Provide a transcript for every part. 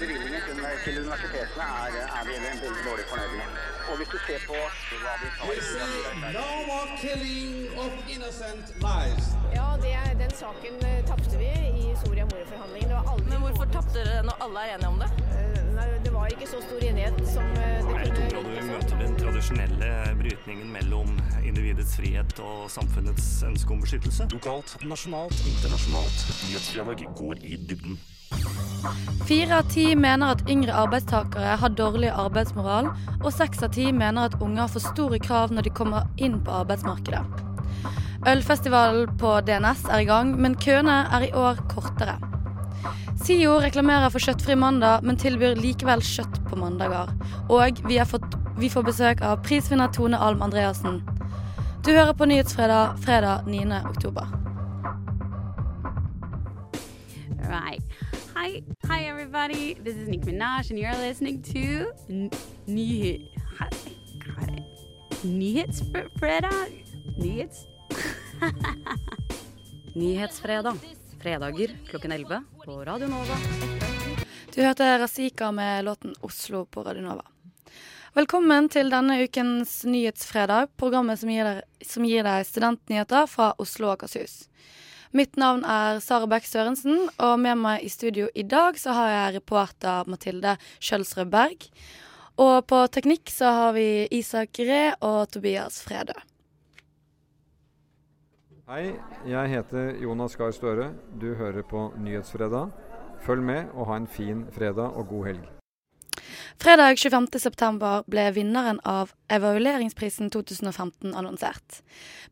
Bevilgningen til, til universitetene er, er vi veldig dårlig fornøyd med. Og hvis du ser på hva vi tar. Ja, det, den saken eh, tapte vi i Soria Moria-forhandlingene. Det Men hvorfor tapte dere når alle er enige om det? Eh, Nei, det var ikke så stor enighet som eh, det Jeg tror vi at møter den tradisjonelle brytningen mellom individets frihet og samfunnets ønske om beskyttelse. Lokalt, nasjonalt, internasjonalt. Nyhetsdialog går i dybden. Fire av ti mener at yngre arbeidstakere har dårlig arbeidsmoral, og seks av ti mener at unge har for store krav når de kommer inn på arbeidsmarkedet. Ølfestivalen på DNS er i gang, men køene er i år kortere. SIO reklamerer for kjøttfri mandag, men tilbyr likevel kjøtt på mandager. Og vi, fått, vi får besøk av prisvinner Tone Alm Andreassen. Du hører på Nyhetsfredag fredag 9. oktober. Right. Hi, hi everybody. This is Nick Minaj, and you're listening to N- Nyhet. Nyhetsfredag. Nyhets. Nyhetsfredag. Fredager klokken 11 på Radio Nova. Du hørte Razika med låten 'Oslo' på Radio Nova. Velkommen til denne ukens Nyhetsfredag, programmet som gir deg, deg studentnyheter fra Oslo og Akershus. Mitt navn er Sara Bech Sørensen, og med meg i studio i dag så har jeg reporter Mathilde Kjølsrud Berg. Og på teknikk så har vi Isak Ree og Tobias Fredø. Hei, jeg heter Jonas Gahr Støre. Du hører på Nyhetsfredag. Følg med og ha en fin fredag og god helg. Fredag 25.9 ble vinneren av Evalueringsprisen 2015 annonsert.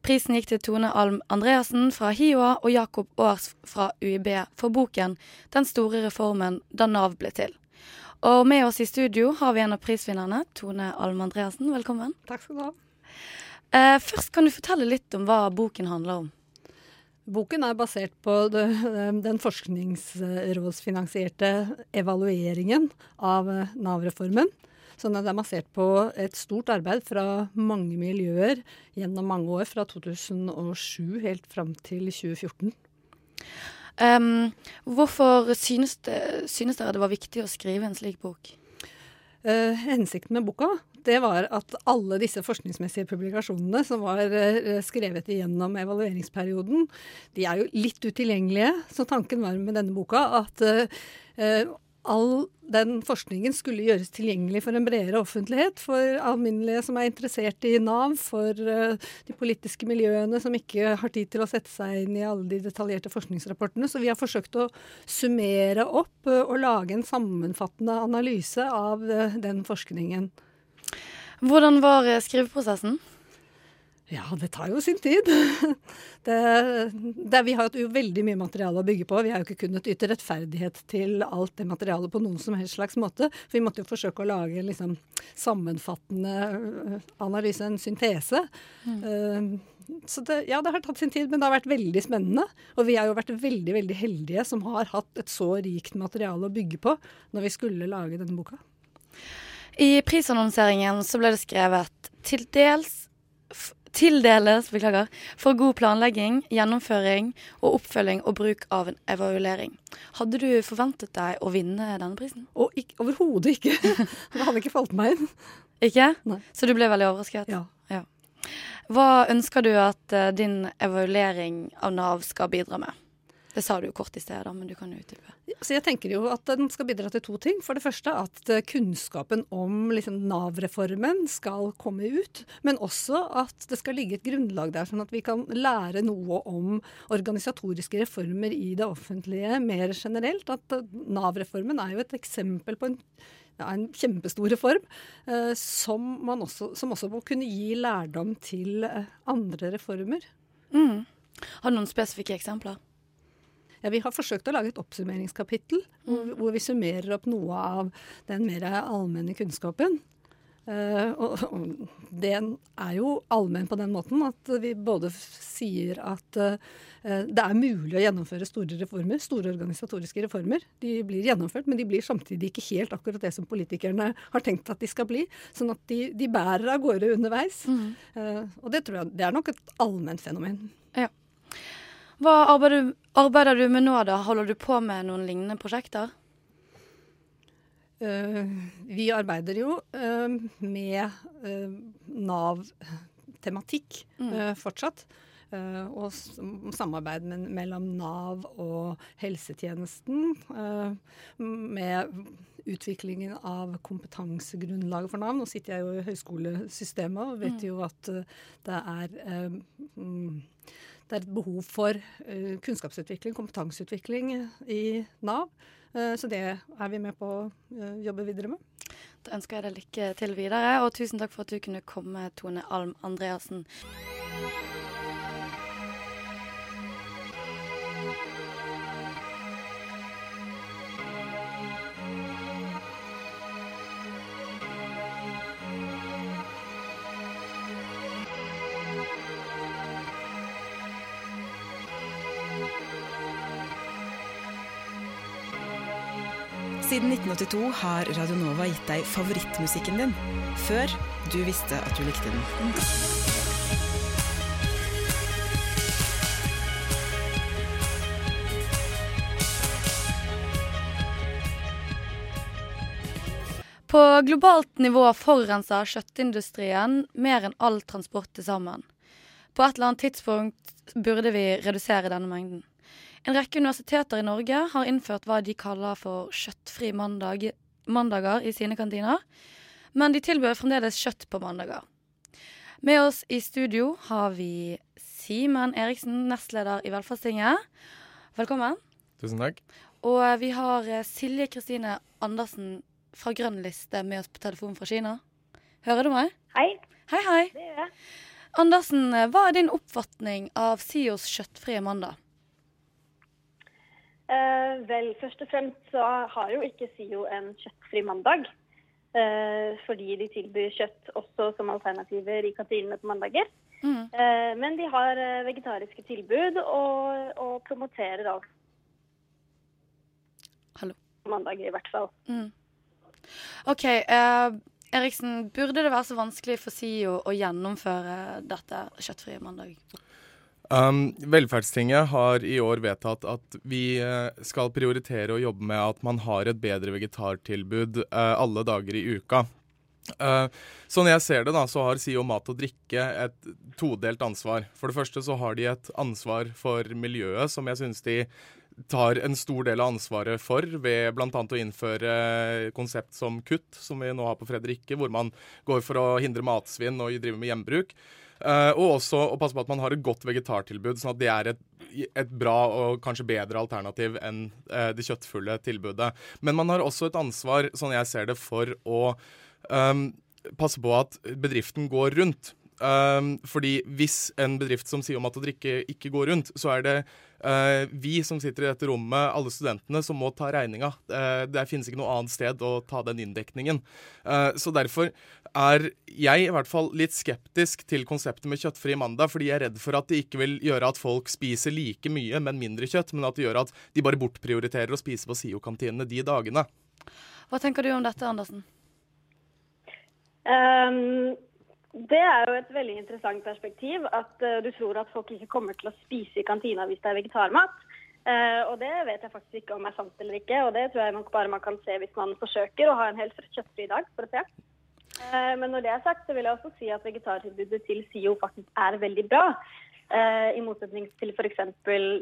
Prisen gikk til Tone Alm Andreassen fra HiOA og Jakob Aars fra UiB for boken 'Den store reformen da Nav ble til'. Og med oss i studio har vi en av prisvinnerne, Tone Alm Andreassen. Velkommen. Takk skal du ha. Eh, først kan du fortelle litt om hva boken handler om. Boken er basert på den forskningsrådsfinansierte evalueringen av eh, Nav-reformen. At det er basert på et stort arbeid fra mange miljøer gjennom mange år, fra 2007 helt fram til 2014. Um, hvorfor synes, det, synes dere det var viktig å skrive en slik bok? Uh, hensikten med boka det var at alle disse forskningsmessige publikasjonene som var eh, skrevet igjennom evalueringsperioden, de er jo litt utilgjengelige. Så tanken var med denne boka at eh, all den forskningen skulle gjøres tilgjengelig for en bredere offentlighet. For alminnelige som er interessert i Nav, for uh, de politiske miljøene som ikke har tid til å sette seg inn i alle de detaljerte forskningsrapportene. Så vi har forsøkt å summere opp og lage en sammenfattende analyse av den forskningen. Hvordan var skriveprosessen? Ja, det tar jo sin tid. Det, det, vi har jo veldig mye materiale å bygge på. Vi har jo ikke kunnet yte rettferdighet til alt det materialet på noen som helst slags måte. For vi måtte jo forsøke å lage en liksom, sammenfattende analyse, en syntese. Mm. Så det, ja, det har tatt sin tid, men det har vært veldig spennende. Og vi har jo vært veldig veldig heldige som har hatt et så rikt materiale å bygge på når vi skulle lage denne boka. I prisannonseringen så ble det skrevet til dels tildeles beklager, for god planlegging, gjennomføring og oppfølging og bruk av en evaluering. Hadde du forventet deg å vinne denne prisen? Ikke, Overhodet ikke. Det hadde ikke falt meg inn. Ikke? Nei. Så du ble veldig overrasket? Ja. ja. Hva ønsker du at uh, din evaluering av Nav skal bidra med? Det sa du jo kort i sted, da, men du kan jo utdype. Så jeg tenker jo at den skal bidra til to ting. For det første at kunnskapen om liksom, Nav-reformen skal komme ut. Men også at det skal ligge et grunnlag der, sånn at vi kan lære noe om organisatoriske reformer i det offentlige mer generelt. At Nav-reformen er jo et eksempel på en ja, en kjempestor reform, eh, som, også, som, også, må kunne gi lærdom til eh, andre reformer. Mm. Har du noen spesifikke eksempler? Ja, vi har forsøkt å lage et oppsummeringskapittel mm. hvor, vi summerer opp noe av den mer allmenne kunnskapen. Uh, og, og den er jo allmenn på den måten at vi både sier at uh, det er mulig å gjennomføre store reformer, store organisatoriske reformer. De blir gjennomført, men de blir samtidig ikke helt akkurat det som politikerne har tenkt at de skal bli. Sånn at de, de bærer av gårde underveis. Mm. Uh, og det tror jeg det er nok et allment fenomen. Ja. Hva arbeider du, arbeider du, med nå, da? Holder du på med noen lignende prosjekter? vi arbeider jo med Nav-tematikk fortsatt. Uh, og samarbeid med, mellom Nav og helsetjenesten. Uh, med utviklingen av kompetansegrunnlaget for Nav. Nå sitter jeg jo i høyskolesystemet og vet mm. jo at uh, det er um, det er et behov for kunnskapsutvikling, kompetanseutvikling i Nav. Så det er vi med på å jobbe videre med. Da ønsker jeg deg lykke til videre, og tusen takk for at du kunne komme, Tone Alm Andreassen. Siden 1982 har Radionova gitt deg favorittmusikken din, før du visste at du likte den. På globalt nivå forurenser kjøttindustrien mer enn all transport til sammen. På et eller annet tidspunkt burde vi redusere denne mengden. En rekke universiteter i Norge har innført hva de kaller for kjøttfri mandag, mandager i sine kantiner, men de tilbyr fremdeles kjøtt på mandager. Med oss i studio har vi Simen Eriksen, nestleder i Velferdstinget. Velkommen. Tusen takk. Og vi har eh, Silje Kristine Andersen fra Grønn liste med oss på telefon fra Kina. Hører du meg? Hei. Hei, hei. Det gjør jeg. Andersen, eh, hva er din oppfatning av SIOs kjøttfrie mandag? Eh, vel, først og fremst så har jo ikke SIO en kjøttfri mandag. Eh, fordi de tilbyr kjøtt også som alternativer i kantinene på mandager. Mm. Eh, men de har eh, vegetariske tilbud og, og promoterer alt. Hallo. Mandager, i hvert fall. Mm. OK. Eh, Eriksen, burde det være så vanskelig for SIO å gjennomføre dette kjøttfrie mandag? Um, velferdstinget har i år vedtatt at vi uh, skal prioritere å jobbe med at man har et bedre vegetartilbud uh, alle dager i uka. Uh, sånn jeg ser det, da, så har SIO Mat og Drikke et todelt ansvar. For det første så har de et ansvar for miljøet, som jeg syns de tar en stor del av ansvaret for ved bl.a. å innføre konsept som kutt, som vi nå har på Fredrikke, hvor man går for å hindre matsvinn og drive med gjenbruk. Uh, og også å passe på at man har et godt vegetartilbud, sånn at det er et, et bra og kanskje bedre alternativ enn uh, det kjøttfulle tilbudet. Men man har også et ansvar, sånn jeg ser det, for å um, passe på at bedriften går rundt. Um, fordi hvis en bedrift som sier om at å drikke ikke går rundt, så er det vi som sitter i dette rommet, alle studentene, som må ta regninga. Uh, det finnes ikke noe annet sted å ta den inndekningen. Uh, så derfor er jeg i hvert fall litt skeptisk til konseptet med kjøttfri mandag, fordi jeg er redd for at det ikke vil gjøre at folk spiser like mye, men mindre kjøtt, men at det gjør at de bare bortprioriterer å spise på SIO-kantinene de dagene. Hva tenker du om dette, Andersen? Um det er jo et veldig interessant perspektiv. At uh, du tror at folk ikke kommer til å spise i kantina hvis det er vegetarmat. Uh, og det vet jeg faktisk ikke om er sant eller ikke. Og det tror jeg nok bare man kan se hvis man forsøker å ha en helt kjøttfri dag. for å se. Uh, men når det er sagt, så vil jeg også si at vegetartilbudet til SIO faktisk er veldig bra. I motsetning til f.eks.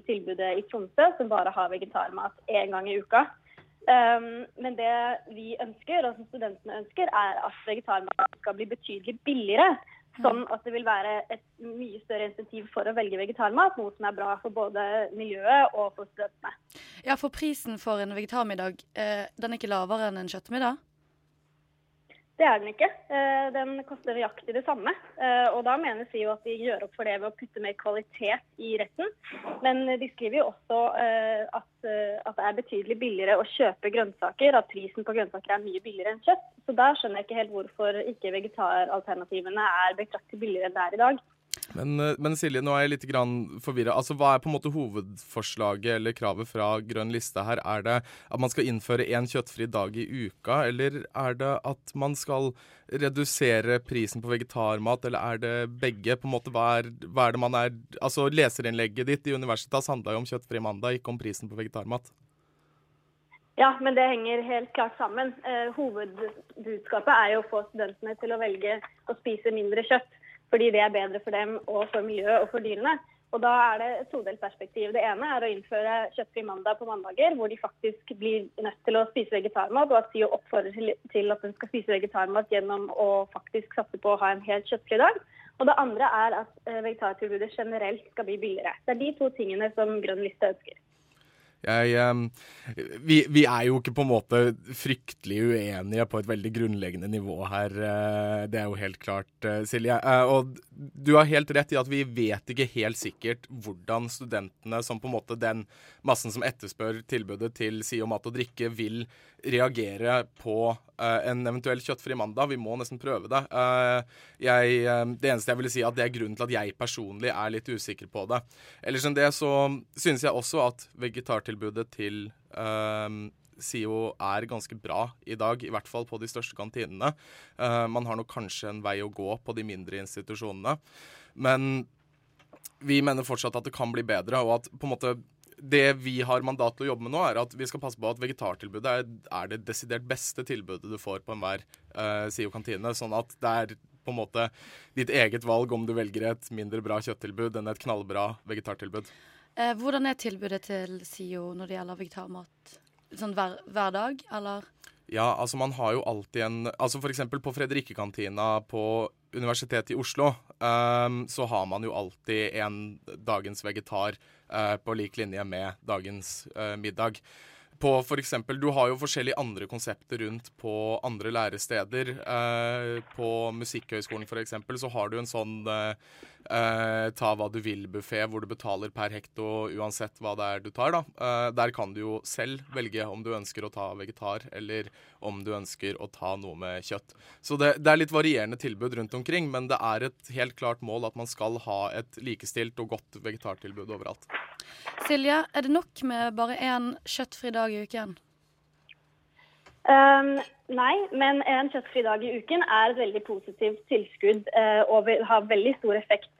tilbudet i Tromsø, som bare har vegetarmat én gang i uka. Um, men det vi ønsker, og som studentene ønsker, er at vegetarmat skal bli betydelig billigere. Sånn at det vil være et mye større insentiv for å velge vegetarmat, noe som er bra for både miljøet og for studentene. Ja, for prisen for en vegetarmiddag, eh, den er ikke lavere enn en kjøttmiddag? Det er den ikke. Eh, den koster nøyaktig det samme. Eh, og da mener jo at de gjør opp for det ved å putte mer kvalitet i retten. Men de skriver jo også eh, at, at det er betydelig billigere å kjøpe grønnsaker. At prisen på grønnsaker er mye billigere enn kjøtt. Så da skjønner jeg ikke helt hvorfor ikke vegetaralternativene er betraktelig billigere enn det er i dag. Men, eh, men, Silje, nå er jeg litt forvirra. Altså, hva er på en måte hovedforslaget eller kravet fra Grønn liste her? Er det at man skal innføre én kjøttfri dag i uka, eller er det at man skal redusere prisen på vegetarmat, eller er det begge? På en måte, hva er, hva er det man er Altså, Leserinnlegget ditt i Universitas handla jo om kjøttfri mandag, ikke om prisen på vegetarmat. Ja, men det henger helt klart sammen. Eh, hovedbudskapet er jo å få studentene til å velge å spise mindre kjøtt, fordi det er bedre for dem og for miljøet og for dyrene. Og da er det et todelt perspektiv. Det ene er å innføre kjøttfri mandag på mandager, hvor de faktisk blir nødt til å spise vegetarmat, og at de oppfordrer til, at de skal spise vegetarmat gjennom å faktisk satse på å ha en helt kjøttfri dag. Og det andre er at eh, vegetartilbudet generelt skal bli billigere. Det er de to tingene som Grønn liste ønsker. Jeg, eh, vi, vi, er jo ikke på en måte fryktelig uenige på et veldig grunnleggende nivå her. Eh, det er jo helt klart, eh, Silje. Og du har helt rett i at vi vet ikke helt sikkert hvordan studentene, som på en måte den massen som etterspør tilbudet til Si og mat og drikke, vil reagere på en eventuell kjøttfri mandag. Vi må nesten prøve det. Jeg, det eneste jeg ville si, at det er grunnen til at jeg personlig er litt usikker på det. Ellers enn det så synes jeg også at vegetartilbudet til um, SIO er ganske bra i dag, i hvert fall på de største kantinene. Uh, man har nok kanskje en vei å gå på de mindre institusjonene. Men vi mener fortsatt at det kan bli bedre, og at på en måte det vi har mandat til å jobbe med nå, er at vi skal passe på at vegetartilbudet er, er det desidert beste tilbudet du får på enhver uh, SIO-kantine. Sånn at det er på en måte ditt eget valg om du velger et mindre bra kjøtttilbud enn et knallbra vegetartilbud. Eh, hvordan er tilbudet til SIO når det gjelder vegetarmat? Sånn hver, hver dag, eller? Ja, altså man har jo alltid en Altså f.eks. på Fredrikkekantina på Universitetet i Oslo, um, så har man jo alltid en dagens vegetar uh, på lik linje med dagens uh, middag. På for eksempel, Du har jo forskjellige andre konsepter rundt på andre læresteder. Uh, på Musikkhøgskolen f.eks. så har du en sånn Uh, ta hva du vil-buffé, hvor du betaler per hekto uansett hva det er du tar. Uh, der kan du jo selv velge om du ønsker å ta vegetar, eller om du ønsker å ta noe med kjøtt. Så det, det, er litt varierende tilbud rundt omkring, men det er et helt klart mål at man skal ha et likestilt og godt vegetartilbud overalt. Silje, er det nok med bare én kjøttfri dag i uken? Um, nei, men en kjøttfri dag i uken er et veldig positivt tilskudd uh, og vil ha veldig stor effekt,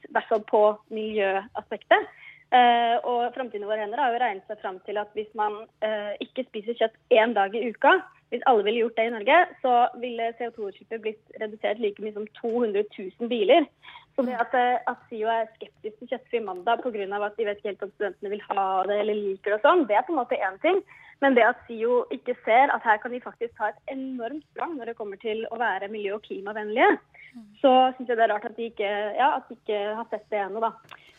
på miljøaspektet. Uh, og Framtiden vår hender har jo regnet seg fram til at hvis man uh, ikke spiser kjøtt én dag i uka, hvis alle ville gjort det i Norge, så ville CO2-utslippet blitt redusert like mye som 200 000 biler. Så det at, at SIO er skeptisk til kjøttfri mandag pga. at de vet ikke helt om studentene vil ha det eller liker det og sånn, det er på en måte én ting. Men det at SIO ikke ser at her kan de faktisk ta et enormt sprang når det kommer til å være miljø- og klimavennlige, så syns jeg det er rart at de ikke, ja, at de ikke har sett det ennå, da.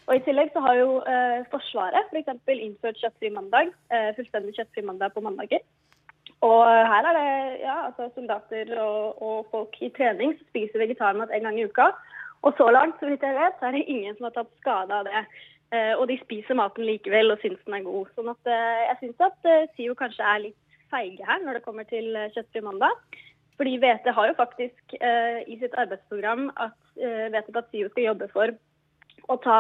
Og I tillegg så har jo eh, Forsvaret. For innført kjøttfri mandag. Eh, fullstendig kjøttfri mandag på mandager. Og her er det ja, altså soldater og, og, folk i trening som spiser vegetarmat en gang i uka. Og så langt, så vidt jeg vet, så er det ingen som har tatt skade av det. Eh, og de spiser maten likevel og syns den er god. Sånn at eh, jeg syns at eh, SIO kanskje er litt feige her når det kommer til kjøttfri mandag. Fordi VT har jo faktisk i sitt arbeidsprogram at, vedtatt at SIO skal jobbe for å ta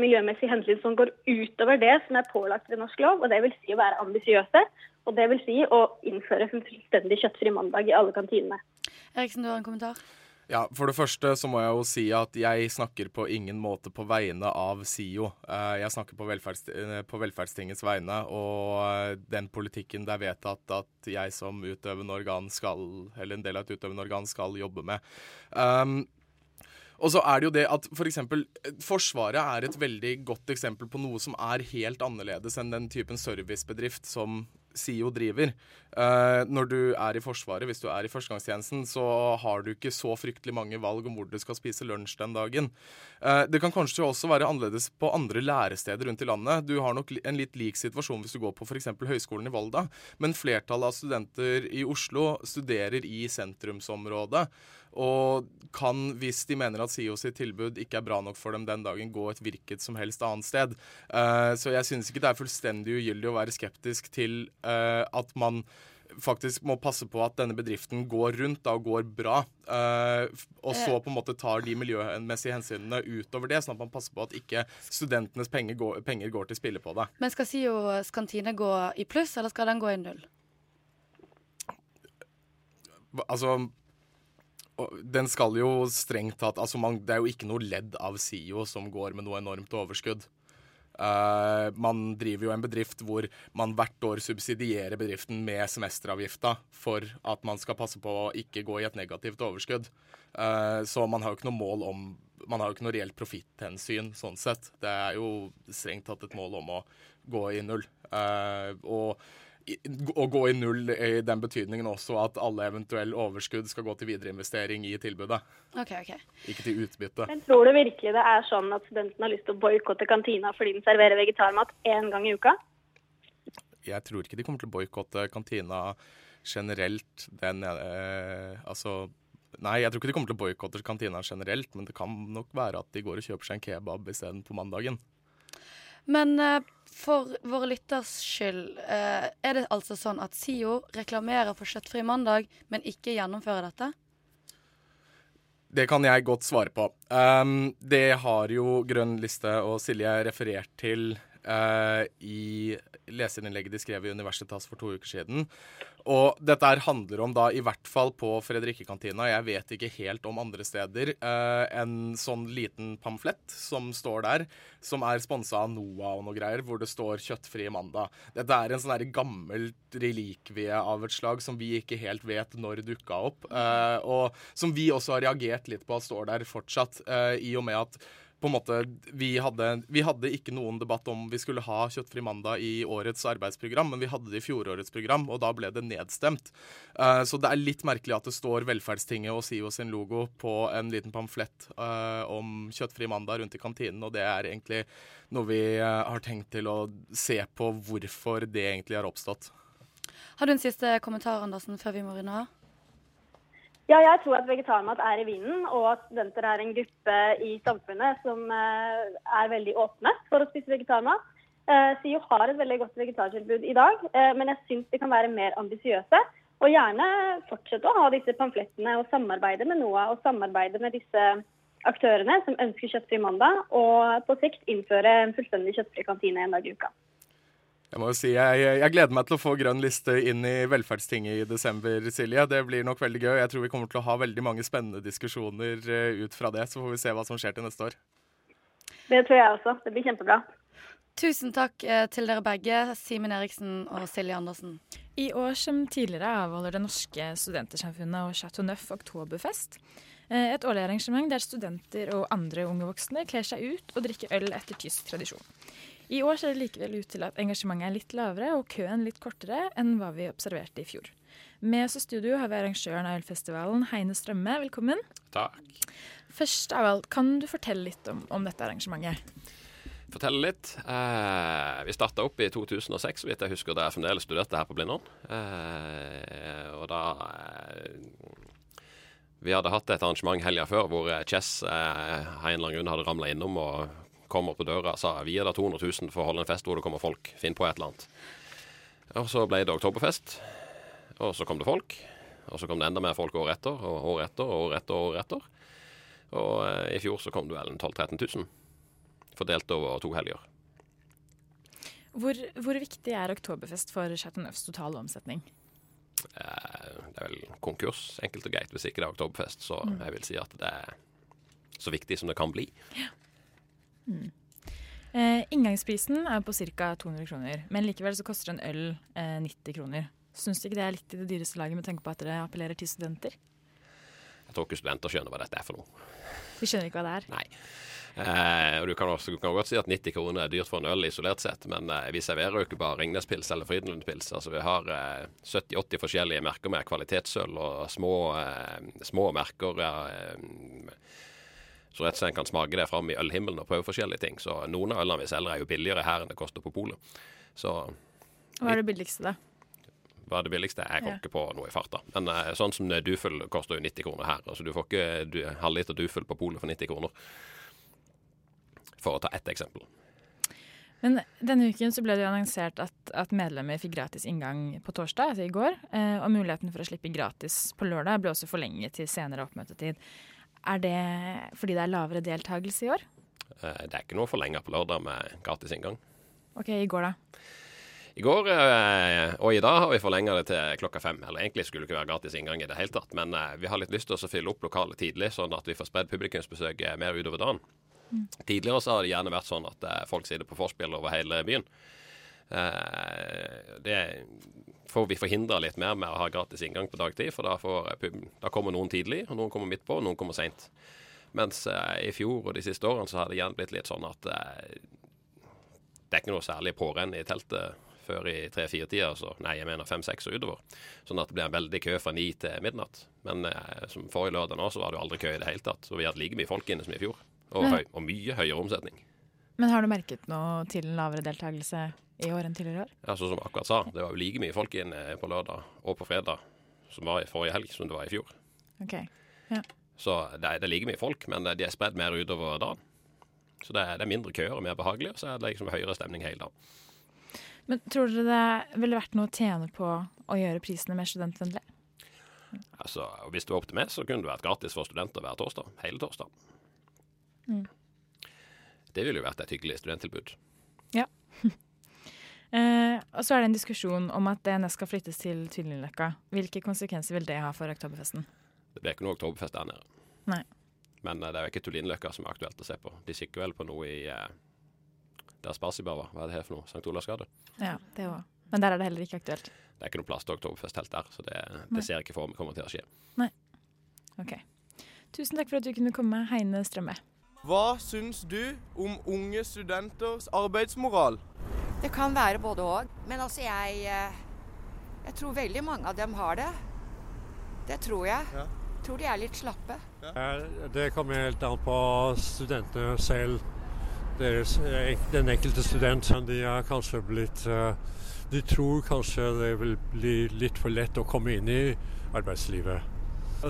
miljømessige hensyn som går utover det som er pålagt ved norsk lov. Og det vil si å være ambisiøse. Og det vil si å innføre en fullstendig kjøttfri mandag i alle kantinene. Eriksen, du har en kommentar? Ja, For det første så må jeg jo si at jeg snakker på ingen måte på vegne av SIO. Eh, jeg snakker på, velferds, eh, på velferdstingets vegne, og eh, den politikken det er vedtatt at jeg som utøvende organ skal, eller en del av et utøvende organ skal jobbe med. Um, og så er det jo det at f.eks. For Forsvaret er et veldig godt eksempel på noe som er helt annerledes enn den typen servicebedrift som SIO driver. Uh, når du er i Forsvaret, hvis du er i førstegangstjenesten, så har du ikke så fryktelig mange valg om hvor du skal spise lunsj den dagen. Uh, det kan kanskje også være annerledes på andre læresteder rundt i landet. Du har nok en litt lik situasjon hvis du går på f.eks. Høgskolen i Volda, men flertallet av studenter i Oslo studerer i sentrumsområdet og kan, hvis de mener at SIO sitt tilbud ikke er bra nok for dem den dagen, gå et hvilket som helst annet sted. Uh, så jeg synes ikke det er fullstendig ugyldig å være skeptisk til uh, at man faktisk må passe på at denne bedriften går rundt da, og går bra. Uh, og så på en måte tar de miljømessige hensynene utover det, sånn at man passer på at ikke studentenes penger går, penger går til spille på det. Men skal SIOs kantine gå i pluss, eller skal den gå i null? Altså den skal jo strengt tatt altså man, Det er jo ikke noe ledd av SIO som går med noe enormt overskudd. Uh, man driver jo en bedrift hvor man hvert år subsidierer bedriften med semesteravgifta for at man skal passe på å ikke gå i et negativt overskudd. Uh, så man har jo ikke noe mål om Man har jo ikke noe reelt profitthensyn sånn sett. Det er jo strengt tatt et mål om å gå i null. Uh, og å gå i null i den betydningen også at alle eventuelle overskudd skal gå til videreinvestering i tilbudet, Ok, ok. ikke til utbytte. Men tror du virkelig det er sånn at studentene har lyst til å boikotte kantina fordi den serverer vegetarmat én gang i uka? Jeg tror ikke de kommer til å boikotte kantina generelt. Den, eh, altså Nei, jeg tror ikke de kommer til å boikotte kantina generelt, men det kan nok være at de går og kjøper seg en kebab isteden på mandagen. Men eh, for våre lytters skyld, eh, er det altså sånn at SIO reklamerer for kjøttfri mandag, men ikke gjennomfører dette? Det kan jeg godt svare på. Um, det har jo Grønn liste og Silje referert til eh, i leserinnlegget de skrev i Universitas for to uker siden. Og dette her handler om da i hvert fall på Fredrikke-kantina, jeg vet ikke helt om andre steder, eh, en sånn liten pamflett som står der, som er sponsa av NOAH og noe greier, hvor det står 'kjøttfri mandag'. Dette er en sånn gammel relikvie av et slag som vi ikke helt vet når dukka opp, eh, og som vi også har reagert litt på at står der fortsatt, eh, i og med at på en måte, vi hadde, vi hadde ikke noen debatt om vi skulle ha kjøttfri mandag i årets arbeidsprogram, men vi hadde det i fjorårets program, og da ble det nedstemt. Uh, så det er litt merkelig at det står Velferdstinget og SIO sin logo på en liten pamflett uh, om kjøttfri mandag rundt i kantinen, og det er egentlig noe vi uh, har tenkt til å se på hvorfor det egentlig har oppstått. Har du en siste kommentar, Andersen, før vi må runde av? Ja, jeg tror at vegetarmat er i vinden, og at studenter er en gruppe i samfunnet som eh, er veldig åpne for å spise vegetarmat. Eh, SIO har et veldig godt vegetartilbud i dag, eh, men jeg syns de kan være mer ambisiøse. Og gjerne fortsette å ha disse pamflettene og samarbeide med NOAH og samarbeide med disse aktørene som ønsker kjøttfri mandag, og på sikt innføre en fullstendig kjøttfri kantine en dag i uka. Jeg må jo si, jeg, jeg gleder meg til å få grønn liste inn i Velferdstinget i desember, Silje. Det blir nok veldig gøy. Jeg tror vi kommer til å ha veldig mange spennende diskusjoner eh, ut fra det. Så får vi se hva som skjer til neste år. Det tror jeg også. Det blir kjempebra. Tusen takk eh, til dere begge, Simen Eriksen og Silje Andersen. I år som tidligere avholder Det norske studentersamfunnet og Chateau Neuf oktoberfest. Eh, Et årlig arrangement der studenter og andre unge voksne kler seg ut og drikker øl etter tysk tradisjon. I år ser det likevel ut til at engasjementet er litt lavere og køen litt kortere enn hva vi observerte i fjor. Med oss i studio har vi arrangøren av ølfestivalen, Heine Strømme. Velkommen. Takk. Først av alt, kan du fortelle litt om, om dette arrangementet? Fortelle litt. Eh, vi starta opp i 2006, så vidt jeg husker. Da jeg fremdeles studerte her på Blindern. Eh, og da eh, Vi hadde hatt et arrangement helga før hvor Chess eh, av en eller annen grunn hadde ramla innom og kom opp på døra og sa vi gir deg 200 000 for å holde en fest hvor det kommer folk. Finn på et eller annet. Og så ble det oktoberfest. Og så kom det folk. Og så kom det enda mer folk året etter og året etter og året etter. Og året etter. Og eh, i fjor så kom det vel 12 000-13 000. Fordelt over to helger. Hvor, hvor viktig er oktoberfest for Chateauneufs totale omsetning? Eh, det er vel konkurs, enkelt og greit, hvis ikke det er oktoberfest. Så Mm. jeg vil si at det er så viktig som det kan bli. Mm. Eh, inngangsprisen er på ca. 200 kroner, men likevel så koster en øl eh, 90 kroner. Syns du ikke det er litt i det dyreste laget med tanke på at dere appellerer til studenter? Jeg tror ikke studenter skjønner hva dette er for noe. De skjønner ikke hva det er? Nei. Eh, og du kan, også, du kan godt si at 90 kroner er dyrt for en øl isolert sett, men eh, vi serverer jo ikke bare Ringnespils eller Frydenlundpils. Altså, vi har eh, 70-80 forskjellige merker med kvalitetsøl og små, eh, små merker. Eh, så rett og slett kan smake det fram i ølhimmelen og prøve forskjellige ting. Så noen av ølene vi selger er jo billigere her enn det koster på polet. Så Hva er det billigste, da? hva er det billigste? Jeg kommer Ja. ikke på noe i farta. Men eh, sånn som Dufull koster jo 90 kroner her. Altså du får ikke du, halvliter Dufull på polet for 90 kroner. For å ta ett eksempel. Men denne uken så ble det jo annonsert at, at medlemmer fikk gratis inngang på torsdag, altså i går. Eh, og muligheten for å slippe gratis på lørdag ble også forlenget til senere oppmøtetid. Er det fordi det er lavere deltakelse i år? Eh, det er ikke noe forlenga på lørdag med gratis inngang. OK, i går, da? I går eh, og i dag har vi forlenga det til klokka fem. Eller egentlig skulle det ikke være gratis inngang i det hele tatt, men eh, vi har litt lyst til å fylle opp lokalet tidlig, sånn at vi får spredd publikumsbesøket mer utover dagen. Mm. Tidligere så har det gjerne vært sånn at folk sitter på forspill over hele byen. Eh, det får vi forhindre litt mer med å ha gratis inngang på dagtid. For da, får, da kommer noen tidlig, og noen kommer midt på, og noen kommer seint. Mens eh, i fjor og de siste årene så har det igjen blitt litt sånn at eh, det er ikke noe særlig pårenn i teltet før i tre-fire-tida. Så nei, jeg mener fem-seks og utover. Sånn at det blir en veldig kø fra ni til midnatt. Men eh, som forrige lørdag nå, så var det jo aldri kø i det hele tatt. Så vi hadde like mye folk inne som i fjor. Og, høy, og mye høyere omsetning. Men har du merket noe til lavere deltakelse i år enn tidligere år? Ja, sånn som akkurat sa, det var jo like mye folk inne på lørdag og på fredag som var i forrige helg, som det var i fjor. Ok, ja. Så det er, det er like mye folk, men de er spredd mer utover dagen. Så det er, det er mindre køer og mer behagelig, og så er det liksom høyere stemning hele dagen. Men tror dere det ville vært noe å tjene på å gjøre prisene mer studentvennlige? Altså, Hvis det var opp til meg, så kunne det vært gratis for studenter hver torsdag. Hele torsdag. Mm. Det ville jo vært et hyggelig studenttilbud. Ja. eh, og så er det en diskusjon om at DNS skal flyttes til Tvillingløkka. Hvilke konsekvenser vil det ha for Oktoberfesten? Det blir ikke noe oktoberfest der nede. Nei. Men eh, det er jo ikke Tullinløkka som er aktuelt å se på. De kikker vel på noe i eh, der Spasibar var. Hva er det her for noe? St. Olavs gate? Ja, det òg. Men der er det heller ikke aktuelt. Det er ikke noe plass til Oktoberfest helt der, så det, det ser jeg ikke for meg kommer til å skje. Nei. OK. Tusen takk for at du kunne komme, Heine Strømme. Hva syns du om unge studenters arbeidsmoral? Det kan være både òg. Men altså, jeg eh, Jeg tror veldig mange av dem har det. Det tror jeg. Ja. Tror de er litt slappe. Ja. Det kommer helt an på studentene selv. Deres, eh, den enkelte student. De er kanskje blitt eh, De tror kanskje det vil bli litt for lett å komme inn i arbeidslivet.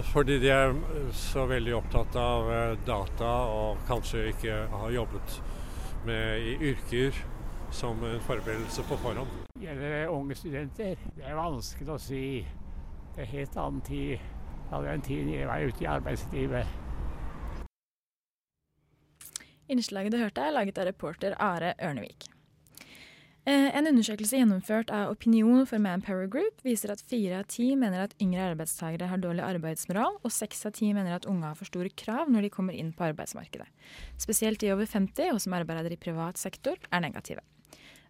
Fordi de er så veldig opptatt av data og kanskje ikke har jobbet med i yrker som en forberedelse på forhånd. Gjelder det unge studenter? Det er vanskelig å si. Det er helt annen tid. Da hadde jeg en tid jeg var ute i arbeidslivet. Innslaget du hørte, er laget av reporter Are Ørnevik. Eh, En undersøkelse gjennomført av Opinion for Manpower Group viser at fire av ti mener at yngre arbeidstakere har dårlig arbeidsmoral, og seks av ti mener at unge har for store krav når de kommer inn på arbeidsmarkedet. Spesielt de over 50 og som arbeider i privat sektor er negative.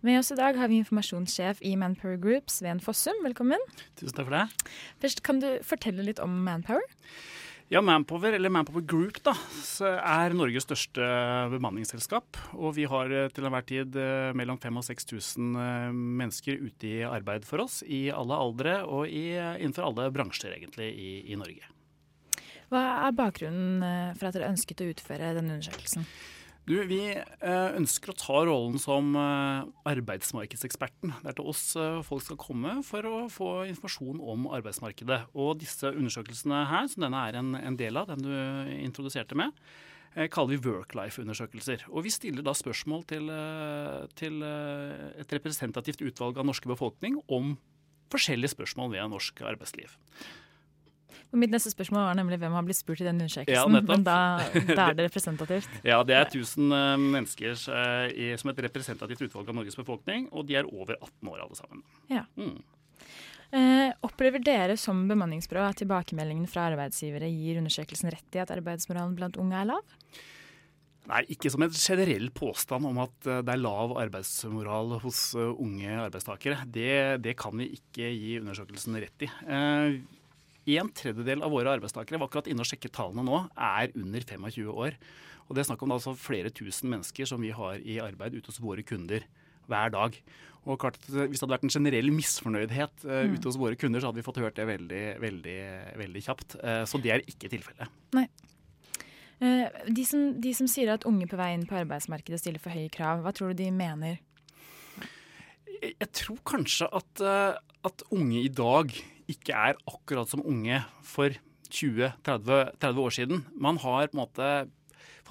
Med oss i dag har vi informasjonssjef i Manpower Group, Sven Fossum. Velkommen. Tusen takk for det. Først, Kan du fortelle litt om Manpower? Ja, Manpower, eller Manpower Group, da, er Norges største bemanningsselskap. Og vi har eh, til enhver tid eh, mellom 5000 og 6000 eh, mennesker ute i arbeid for oss. I alle aldre og i, innenfor alle bransjer, egentlig, i, i Norge. Hva er bakgrunnen for at dere ønsket å utføre denne undersøkelsen? Du, Vi eh, ønsker å ta rollen som eh, arbeidsmarkedseksperten. Det er til oss eh, folk skal komme for å få informasjon om arbeidsmarkedet. Og disse undersøkelsene her, som denne er en, del av, den du introduserte med, kaller vi work-life-undersøkelser. Og Vi stiller da spørsmål til, til et representativt utvalg av norske befolkning om forskjellige spørsmål ved norsk arbeidsliv. Og Mitt neste spørsmål var nemlig hvem har blitt spurt i den undersøkelsen. Ja, men da, da er det representativt. Ja, det er 1000 eh, mennesker eh, som et representativt utvalg av Norges befolkning, og de er over 18 år alle sammen. Ja. Mm. Eh, opplever dere som bemanningsbyrå at tilbakemeldingene fra arbeidsgivere gir undersøkelsen rett i at arbeidsmoralen blant unge er lav? Nei, ikke som en generell påstand om at eh, det er lav arbeidsmoral hos unge arbeidstakere. Det, det kan vi ikke gi undersøkelsen rett i. Eh, en tredjedel av våre arbeidstakere var akkurat inne og sjekket tallene nå, er under 25 år. Og det er snakk om altså flere tusen mennesker som vi har i arbeid ute hos våre kunder hver dag. Og klart at eh, Hvis det hadde vært en generell misfornøydhet uh, ute hos våre kunder, så hadde vi fått hørt det veldig, veldig, veldig kjapt. Uh, så det er ikke tilfellet. Nei. Uh, de, som, de som sier at unge på vei inn på arbeidsmarkedet stiller for høye krav, hva tror du de mener? jeg tror kanskje at, at unge i dag ikke er akkurat som unge for 20-30 år siden. Man har på en måte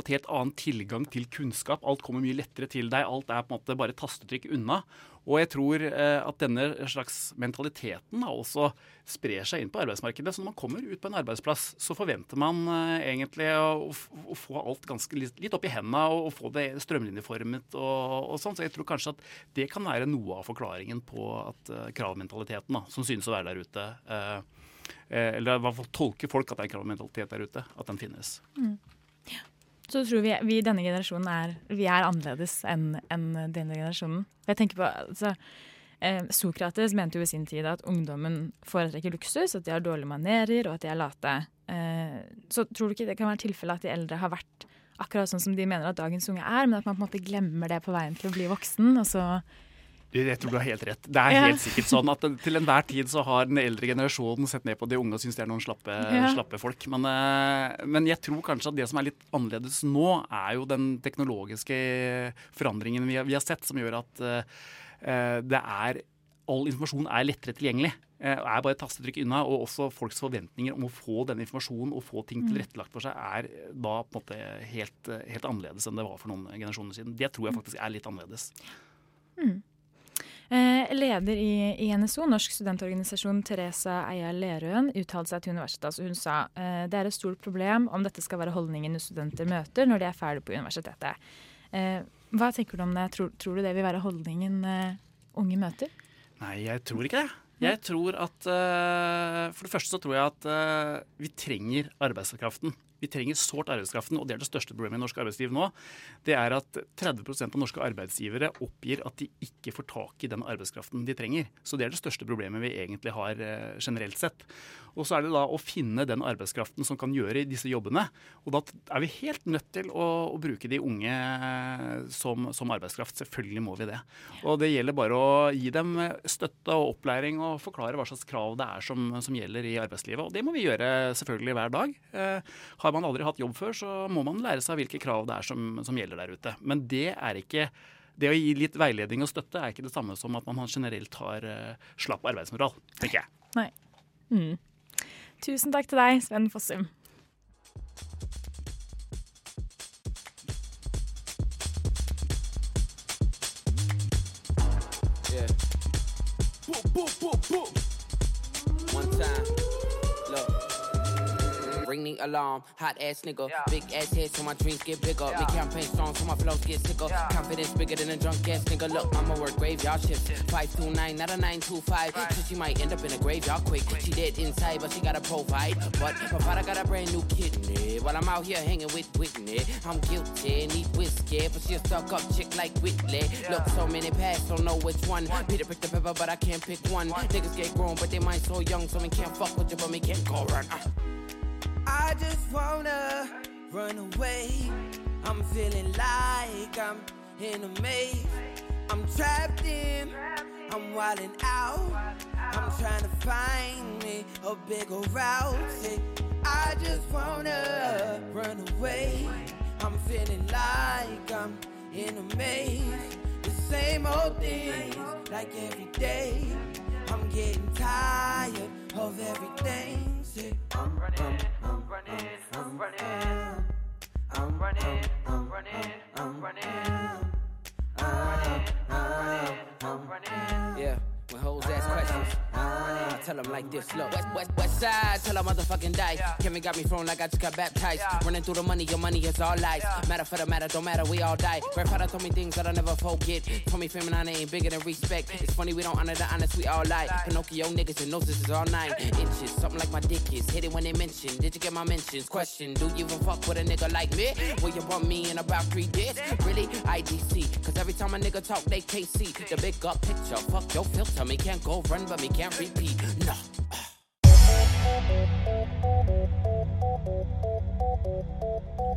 fått helt annen tilgang til kunnskap. Alt kommer mye lettere til deg. Alt er på en måte bare tastetrykk unna. Og jeg tror eh, at denne slags mentaliteten også sprer seg inn på arbeidsmarkedet. Så når man kommer ut på en arbeidsplass, så forventer man eh, egentlig å, å få alt ganske litt, litt opp i hendene og, få det strømlinjeformet og, og sånn. Så jeg tror kanskje at det kan være noe av forklaringen på at eh, kravmentaliteten da, som synes å være der ute, eh, eller i hvert fall tolker folk at det er kravmentalitet der ute, at den finnes. Mm. Så tror vi, vi denne generasjonen er, vi er annerledes enn en denne generasjonen. Jeg tenker på, altså, eh, Sokrates mente jo i sin tid at ungdommen foretrekker luksus, at de har dårlige manerer og at de er late. Eh, så tror du ikke det kan være tilfellet at de eldre har vært akkurat sånn som de mener at dagens unge er, men at man på en måte glemmer det på veien til å bli voksen? og så Jeg tror du har helt rett. Det er Ja. helt sikkert sånn at til enhver tid så har den eldre generasjonen sett ned på de unge og syns de er noen slappe, Ja. slappe folk. Men, eh, men jeg tror kanskje at det som er litt annerledes nå, er jo den teknologiske forandringen vi har, vi har sett, som gjør at eh, det er All informasjon er lettere tilgjengelig. eh, er bare et tastetrykk unna. Og også folks forventninger om å få den informasjonen og få ting Mm. tilrettelagt for seg, er da på en måte helt, helt annerledes enn det var for noen generasjoner siden. Det tror jeg faktisk er litt annerledes. Mm. Eh, leder i, i NSO, Norsk studentorganisasjon, Therese Eia Lerøen, uttalte seg til Universitetet. Hun sa eh, det er et stort problem om dette skal være holdningen studenter møter når de er ferdig på universitetet. Eh, hva tenker du om det? Tror, tror du det vil være holdningen eh, unge møter? Nei, jeg tror ikke det. Jeg tror at eh, For det første så tror jeg at vi trenger arbeidskraften. Vi trenger sårt arbeidskraften, og det er det største problemet i norsk arbeidsliv nå. Det er at 30% av norske arbeidsgivere oppgir at de ikke får tak i den arbeidskraften de trenger. Så det er det største problemet vi egentlig har eh, generelt sett. Og så er det da å finne den arbeidskraften som kan gjøre disse jobbene. Og da er vi helt nødt til å, å bruke de unge eh, som, som arbeidskraft. Selvfølgelig må vi det. Og det gjelder bare å gi dem støtte og opplæring og forklare hva slags krav det er som, som gjelder i arbeidslivet. Og det må vi gjøre selvfølgelig hver dag. Eh, har man aldri hatt jobb før, så må man lære seg hvilke krav det er som, som gjelder der ute. Men det er ikke det å gi litt veiledning og støtte er ikke det samme som at man generelt har uh, slapp arbeidsmoral, tenker jeg. Nei. Mm. Tusen takk til deg, Sven Fossum. Alarm, hot ass nigga. Big ass head so my dreams get bigger. Me campaign strong so my flows get sicker. Confidence bigger than a drunk ass nigga. Look, I'ma work graveyard shifts. 529, not a 925. So she might end up in a graveyard quick. She dead inside, but she gotta provide. But my father got a brand new kidney. While I'm out here hanging with Whitney. I'm guilty, need whiskey, but she a stuck up chick like Whitley. Look, so many paths, don't know which one. Peter picked the pepper, but I can't pick one. Niggas get grown, but they mind so young, so me can't fuck with you, but me can't go run. Uh. I just wanna run away. I'm feeling like I'm in a maze. I'm trapped in, I'm wilding out. I'm trying to find me a bigger route. I just wanna run away. I'm feeling like I'm in a maze. The same old things, like every day. I'm getting tired of everything. Say, I'm running, I'm running, I'm running. I'm running, I'm running, I'm running. I'm running, I'm running. Yeah. When hoes ask questions, I tell them like this. Look, west, west, west side, tell them motherfucking die. Kevin got me thrown like I just got baptized. Running through the money, your money is all lies. Matter for the matter, don't matter, we all die. Grandfather told me things that I'll never forget. Told me fame and honor ain't bigger than respect. It's funny we don't honor the honest, we all lie. Pinocchio niggas and noses is all nine inches. Something like my dick is. Hit it when they mention. Did you get my mentions? Question, do you even fuck with a nigga like me? Will you bump me in about three days? Really? IDC. Cause every time a nigga talk, they can't see the big up picture. Fuck your filter. Me can't go run, but me can't repeat. No.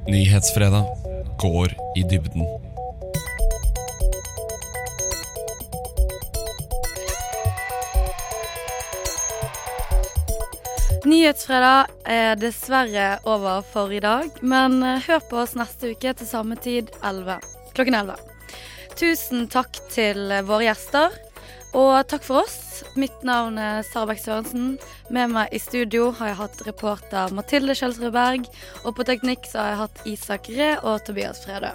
Nyhetsfredag går i dybden. Nyhetsfredag er dessverre over for i dag, men eh, hør på oss neste uke til samme tid 11. klokken 11. Tusen takk til våre gjester, og takk for oss. Mitt navn er Sara Bech Sørensen. Med meg i studio har jeg hatt reporter Mathilde Kjølsrud Berg, og på teknikk så har jeg hatt Isak Ree og Tobias Fredø.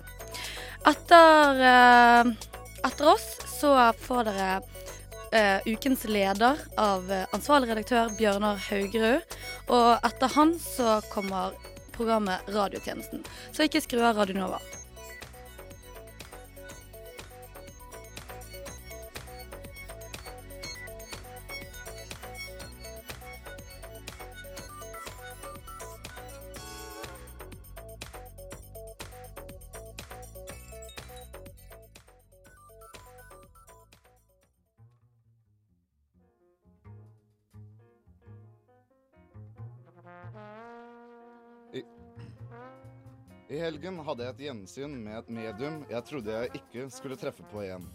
Etter, eh, etter oss så får dere Uh, ukens leder av eh, ansvarlig redaktør Bjørnar Haugerud. Og etter han så kommer programmet Radiotjenesten. Så ikke skru av Radio Nova. I, I helgen hadde jeg et gjensyn med et medium jeg trodde jeg ikke skulle treffe på igjen.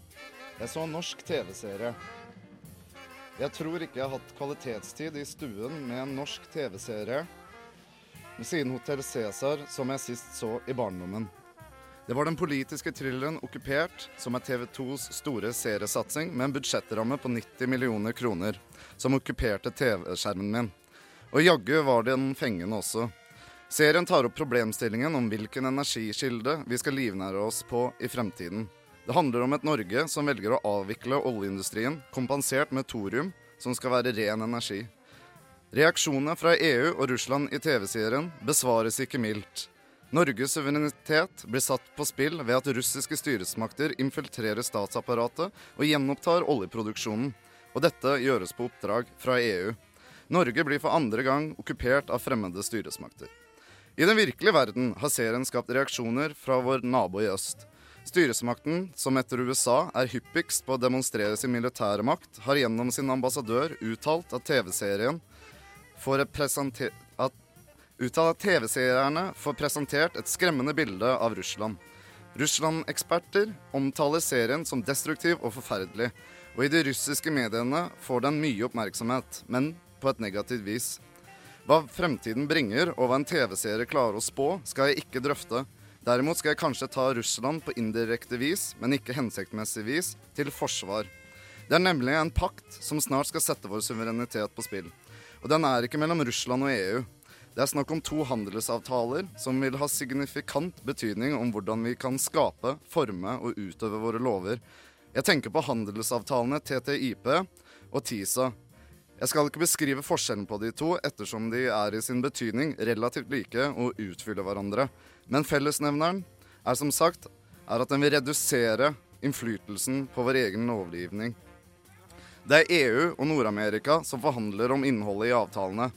Jeg så en norsk TV-serie. Jeg tror ikke jeg har hatt kvalitetstid i stuen med en norsk TV-serie siden Hotell Cæsar, som jeg sist så i barndommen. Det var den politiske thrilleren 'Okkupert', som er TV 2s store seriesatsing med en budsjettramme på 90 millioner kroner, som okkuperte TV-skjermen min. Og jaggu var den fengende også. Serien tar opp problemstillingen om hvilken energikilde vi skal livnære oss på i fremtiden. Det handler om et Norge som velger å avvikle oljeindustrien, kompensert med thorium, som skal være ren energi. Reaksjonene fra EU og Russland i TV-serien besvares ikke mildt. Norges suverenitet blir satt på spill ved at russiske styresmakter infiltrerer statsapparatet og gjenopptar oljeproduksjonen. Og dette gjøres på oppdrag fra EU. Norge blir for andre gang okkupert av fremmede styresmakter. I den virkelige verden har serien skapt reaksjoner fra vår nabo i øst. Styresmakten, som etter USA er hyppigst på å demonstrere sin militære makt, har gjennom sin ambassadør uttalt at TV-serien får at uttalt at TV-seerne får presentert et skremmende bilde av Russland. Russland-eksperter omtaler serien som destruktiv og forferdelig, og i de russiske mediene får den mye oppmerksomhet, men på et negativt vis. Hva fremtiden bringer, og hva en TV-serie klarer å spå, skal jeg ikke drøfte. Derimot skal jeg kanskje ta Russland på indirekte vis, men ikke hensiktsmessig vis, til forsvar. Det er nemlig en pakt som snart skal sette vår suverenitet på spill. Og den er ikke mellom Russland og EU. Det er snakk om to handelsavtaler som vil ha signifikant betydning om hvordan vi kan skape, forme og utøve våre lover. Jeg tenker på handelsavtalene TTIP og TISA. Jeg skal ikke beskrive forskjellen på de to, ettersom de er i sin betydning relativt like og utfyller hverandre. Men fellesnevneren er som sagt er at den vil redusere innflytelsen på vår egen lovgivning. Det er EU og Nord-Amerika som forhandler om innholdet i avtalene.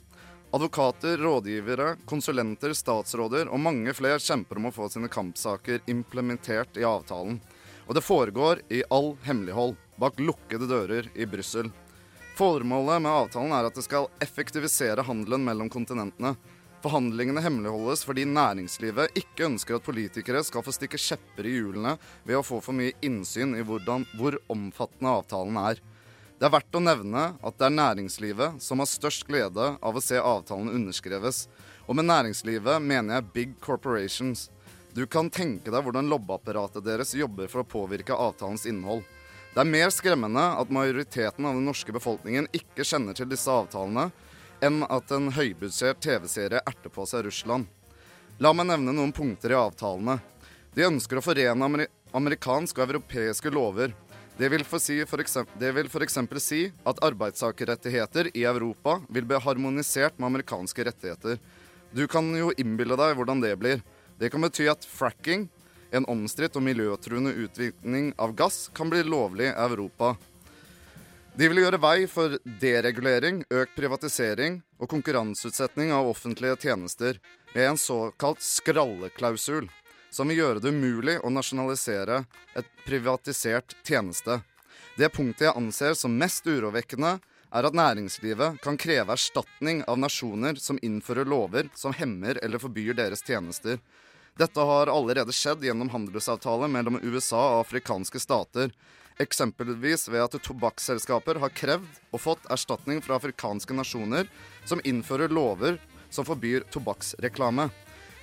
Advokater, rådgivere, konsulenter, statsråder og mange flere kjemper om å få sine kampsaker implementert i avtalen. Og det foregår i all hemmelighold, bak lukkede dører i Brussel. Formålet med avtalen er at det skal effektivisere handelen mellom kontinentene. Forhandlingene hemmeligholdes fordi næringslivet ikke ønsker at politikere skal få stikke kjepper i hjulene ved å få for mye innsyn i hvordan, hvor omfattende avtalen er. Det er verdt å nevne at det er næringslivet som har størst glede av å se avtalen underskreves. Og med næringslivet mener jeg big corporations. Du kan tenke deg hvordan lobbeapparatet deres jobber for å påvirke avtalens innhold. Det er mer skremmende at majoriteten av den norske befolkningen ikke kjenner til disse avtalene, enn at en høybudsjert TV-serie erter på seg Russland. La meg nevne noen punkter i avtalene. De ønsker å forene amer amerikanske og europeiske lover. Det vil, si for det f.eks. si at arbeidstakerrettigheter i Europa vil bli harmonisert med amerikanske rettigheter. Du kan jo innbille deg hvordan det blir. Det kan bety at fracking, en omstridt og miljøtruende utvikling av gass, kan bli lovlig i Europa. De vil gjøre vei for deregulering, økt privatisering og konkurranseutsetting av offentlige tjenester med en såkalt skralleklausul som vil gjøre det umulig å nasjonalisere et privatisert tjeneste. Det punktet jeg anser som mest urovekkende, er at næringslivet kan kreve erstatning av nasjoner som innfører lover som hemmer eller forbyr deres tjenester. Dette har allerede skjedd gjennom handelsavtaler mellom USA og afrikanske stater. Eksempelvis ved at tobakksselskaper har krevd og fått erstatning fra afrikanske nasjoner som innfører lover som forbyr tobakksreklame.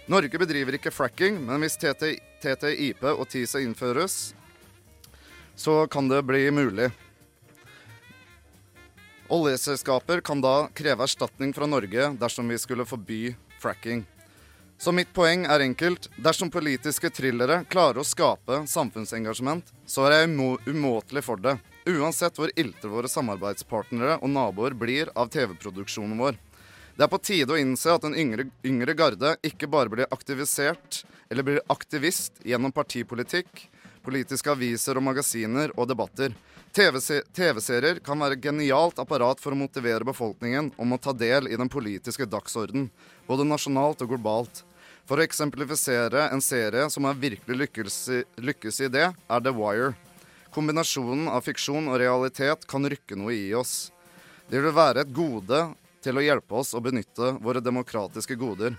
Norge bedriver ikke fracking, men hvis TTIP og TISA innføres, så kan det bli mulig. Oljeselskaper kan da kreve erstatning fra Norge dersom vi skulle forby fracking. Så mitt poeng er enkelt. Dersom politiske thrillere klarer å skape samfunnsengasjement, så er jeg umå umåtelig for det. Uansett hvor ilte våre samarbeidspartnere og naboer blir av TV-produksjonen vår. Det er på tide å innse at den yngre, yngre garde ikke bare blir aktivisert eller blir aktivist gjennom partipolitikk, politiske aviser og magasiner og debatter. TV-serier kan være et genialt apparat for å motivere befolkningen om å ta del i den politiske dagsorden, både nasjonalt og globalt. For å eksemplifisere en serie som har virkelig lykkes i det, er The Wire. Kombinasjonen av fiksjon og realitet kan rykke noe i oss. Det vil være et gode til å hjelpe oss å benytte våre demokratiske goder.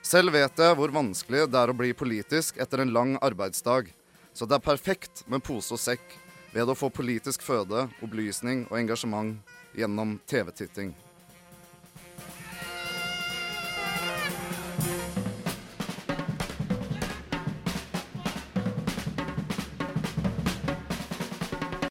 Selv vet jeg hvor vanskelig det er å bli politisk etter en lang arbeidsdag, så det er perfekt med pose og sekk ved å få politisk føde, opplysning og engasjement gjennom TV-titting.